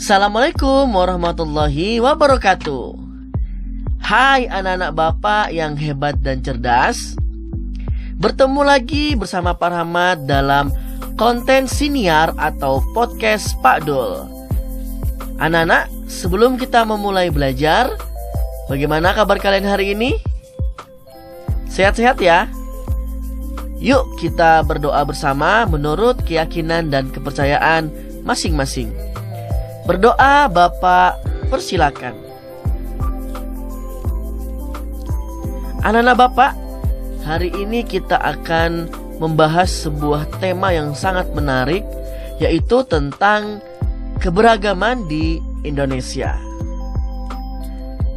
Assalamualaikum warahmatullahi wabarakatuh. Hai anak-anak bapak yang hebat dan cerdas. Bertemu lagi bersama Pak Rahmat dalam konten siniar atau podcast Pak Dul. Anak-anak, sebelum kita memulai belajar, bagaimana kabar kalian hari ini? Sehat-sehat ya? Yuk kita berdoa bersama menurut keyakinan dan kepercayaan masing-masing. Berdoa Bapak, persilakan. Anak-anak Bapak, hari ini kita akan membahas sebuah tema yang sangat menarik yaitu tentang keberagaman di Indonesia.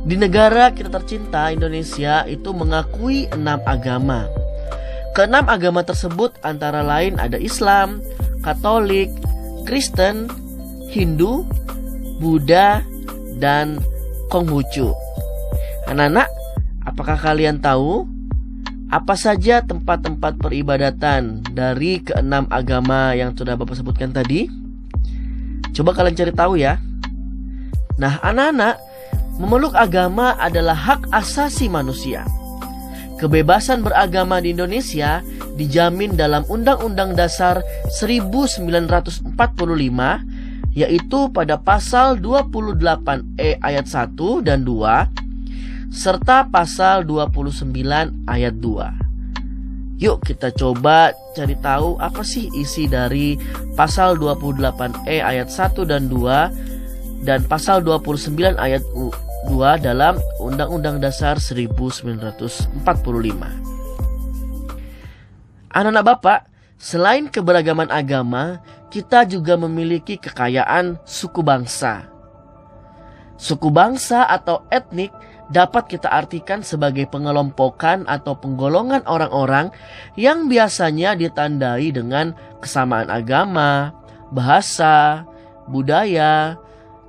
Di negara kita tercinta Indonesia itu mengakui enam agama. Keenam agama tersebut antara lain ada Islam, Katolik, Kristen, Hindu, Buddha, dan Konghucu. Anak-anak, apakah kalian tahu apa saja tempat-tempat peribadatan dari keenam agama yang sudah Bapak sebutkan tadi? Coba kalian cari tahu ya. Nah, anak-anak, memeluk agama adalah hak asasi manusia. Kebebasan beragama di Indonesia dijamin dalam Undang-Undang Dasar 1945 yaitu pada pasal 28E ayat 1 dan 2 serta pasal 29 ayat 2. Yuk kita coba cari tahu apa sih isi dari pasal 28E ayat 1 dan 2 dan pasal 29 ayat 2 dalam Undang-Undang Dasar 1945. Anak-anak Bapak, selain keberagaman agama, kita juga memiliki kekayaan suku bangsa. Suku bangsa atau etnik dapat kita artikan sebagai pengelompokan atau penggolongan orang-orang yang biasanya ditandai dengan kesamaan agama, bahasa, budaya,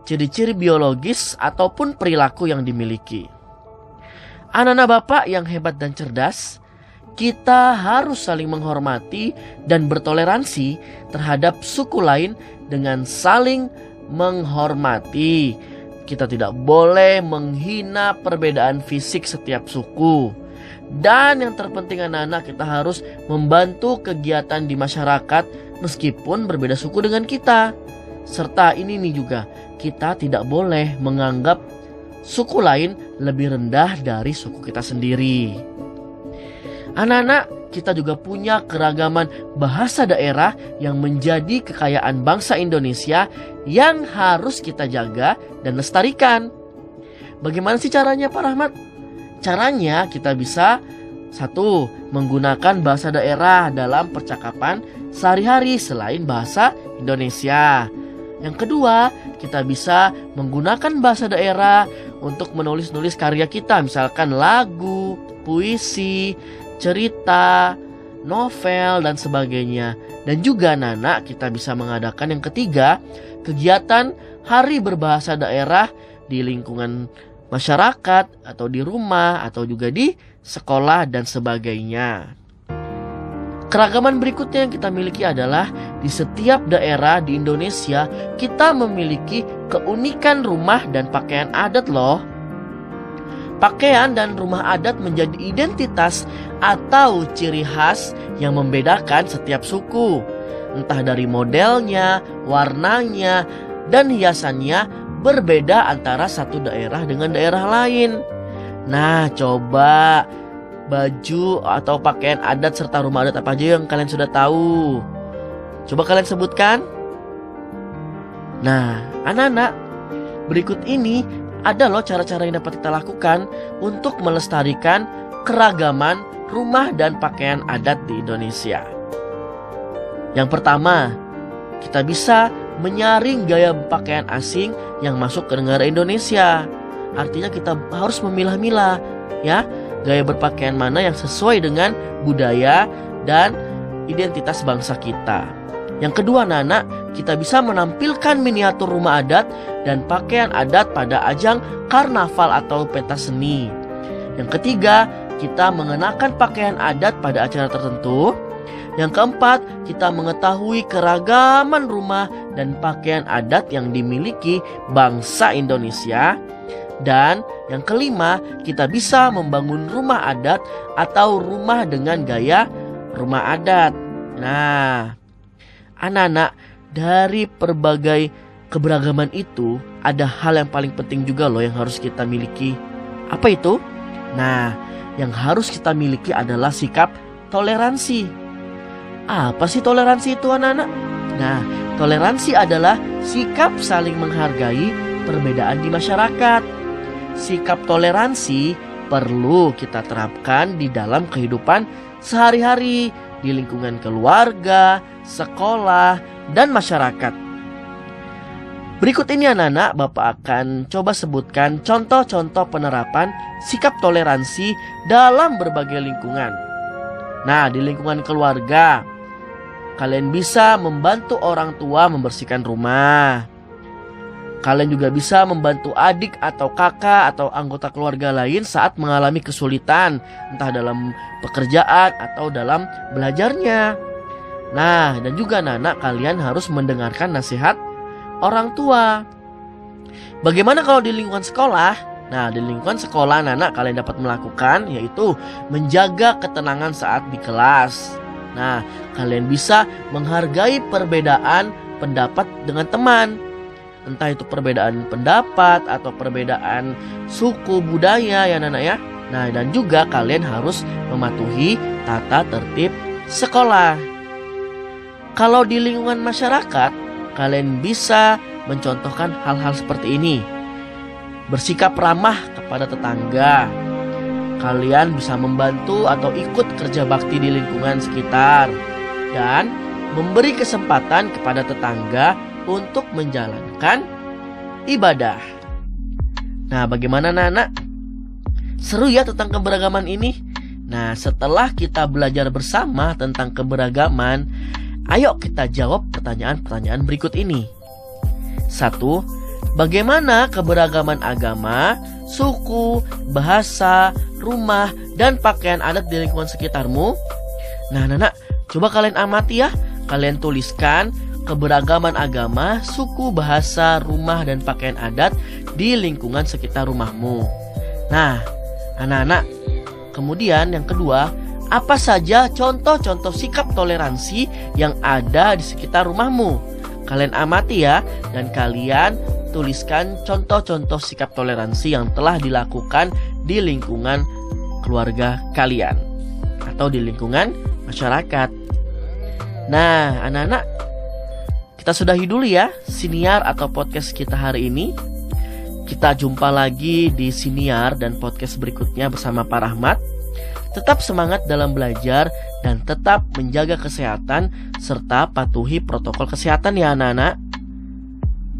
ciri-ciri biologis ataupun perilaku yang dimiliki. Anak-anak Bapak yang hebat dan cerdas, kita harus saling menghormati dan bertoleransi terhadap suku lain dengan saling menghormati kita tidak boleh menghina perbedaan fisik setiap suku. Dan yang terpenting anak-anak kita harus membantu kegiatan di masyarakat meskipun berbeda suku dengan kita. Serta ini nih juga kita tidak boleh menganggap suku lain lebih rendah dari suku kita sendiri. Anak-anak, kita juga punya keragaman bahasa daerah yang menjadi kekayaan bangsa Indonesia yang harus kita jaga dan lestarikan. Bagaimana sih caranya Pak Rahmat? Caranya kita bisa satu, menggunakan bahasa daerah dalam percakapan sehari-hari selain bahasa Indonesia. Yang kedua, kita bisa menggunakan bahasa daerah untuk menulis-nulis karya kita, misalkan lagu, puisi, cerita, novel, dan sebagainya. Dan juga Nana kita bisa mengadakan yang ketiga, kegiatan hari berbahasa daerah di lingkungan masyarakat atau di rumah atau juga di sekolah dan sebagainya. Keragaman berikutnya yang kita miliki adalah di setiap daerah di Indonesia kita memiliki keunikan rumah dan pakaian adat loh. Pakaian dan rumah adat menjadi identitas atau ciri khas yang membedakan setiap suku. Entah dari modelnya, warnanya, dan hiasannya berbeda antara satu daerah dengan daerah lain. Nah, coba baju atau pakaian adat serta rumah adat apa aja yang kalian sudah tahu? Coba kalian sebutkan. Nah, anak-anak, berikut ini ada loh cara-cara yang dapat kita lakukan untuk melestarikan keragaman rumah dan pakaian adat di Indonesia. Yang pertama, kita bisa menyaring gaya pakaian asing yang masuk ke negara Indonesia. Artinya kita harus memilah-milah ya, gaya berpakaian mana yang sesuai dengan budaya dan identitas bangsa kita. Yang kedua, Nana, kita bisa menampilkan miniatur rumah adat dan pakaian adat pada ajang karnaval atau pentas seni. Yang ketiga, kita mengenakan pakaian adat pada acara tertentu. Yang keempat, kita mengetahui keragaman rumah dan pakaian adat yang dimiliki bangsa Indonesia. Dan yang kelima, kita bisa membangun rumah adat atau rumah dengan gaya rumah adat. Nah, anak-anak dari berbagai keberagaman itu ada hal yang paling penting juga loh yang harus kita miliki. Apa itu? Nah, yang harus kita miliki adalah sikap toleransi. Apa sih toleransi itu anak-anak? Nah, toleransi adalah sikap saling menghargai perbedaan di masyarakat. Sikap toleransi perlu kita terapkan di dalam kehidupan sehari-hari di lingkungan keluarga, sekolah, dan masyarakat. Berikut ini anak-anak Bapak akan coba sebutkan contoh-contoh penerapan sikap toleransi dalam berbagai lingkungan. Nah, di lingkungan keluarga, Kalian bisa membantu orang tua membersihkan rumah. Kalian juga bisa membantu adik atau kakak atau anggota keluarga lain saat mengalami kesulitan, entah dalam pekerjaan atau dalam belajarnya. Nah, dan juga anak-anak kalian harus mendengarkan nasihat orang tua. Bagaimana kalau di lingkungan sekolah? Nah, di lingkungan sekolah anak-anak kalian dapat melakukan yaitu menjaga ketenangan saat di kelas. Nah, kalian bisa menghargai perbedaan pendapat dengan teman. Entah itu perbedaan pendapat atau perbedaan suku budaya ya Nana ya. Nah, dan juga kalian harus mematuhi tata tertib sekolah. Kalau di lingkungan masyarakat, kalian bisa mencontohkan hal-hal seperti ini. Bersikap ramah kepada tetangga, kalian bisa membantu atau ikut kerja bakti di lingkungan sekitar dan memberi kesempatan kepada tetangga untuk menjalankan ibadah. Nah, bagaimana anak-anak? Seru ya tentang keberagaman ini? Nah, setelah kita belajar bersama tentang keberagaman, ayo kita jawab pertanyaan-pertanyaan berikut ini. Satu, bagaimana keberagaman agama, suku, bahasa, rumah, dan pakaian adat di lingkungan sekitarmu? Nah, Nana, coba kalian amati ya. Kalian tuliskan keberagaman agama, suku, bahasa, rumah, dan pakaian adat di lingkungan sekitar rumahmu. Nah, anak-anak, kemudian yang kedua, apa saja contoh-contoh sikap toleransi yang ada di sekitar rumahmu? Kalian amati ya, dan kalian tuliskan contoh-contoh sikap toleransi yang telah dilakukan di lingkungan keluarga kalian atau di lingkungan masyarakat. Nah, anak-anak, kita sudahi dulu ya siniar atau podcast kita hari ini. Kita jumpa lagi di siniar dan podcast berikutnya bersama Pak Rahmat. Tetap semangat dalam belajar dan tetap menjaga kesehatan serta patuhi protokol kesehatan ya anak-anak.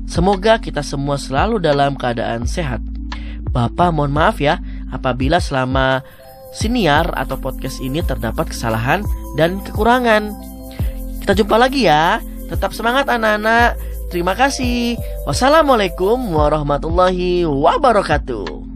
Semoga kita semua selalu dalam keadaan sehat. Bapak mohon maaf ya apabila selama siniar atau podcast ini terdapat kesalahan dan kekurangan. Kita jumpa lagi ya. Tetap semangat anak-anak. Terima kasih. Wassalamualaikum warahmatullahi wabarakatuh.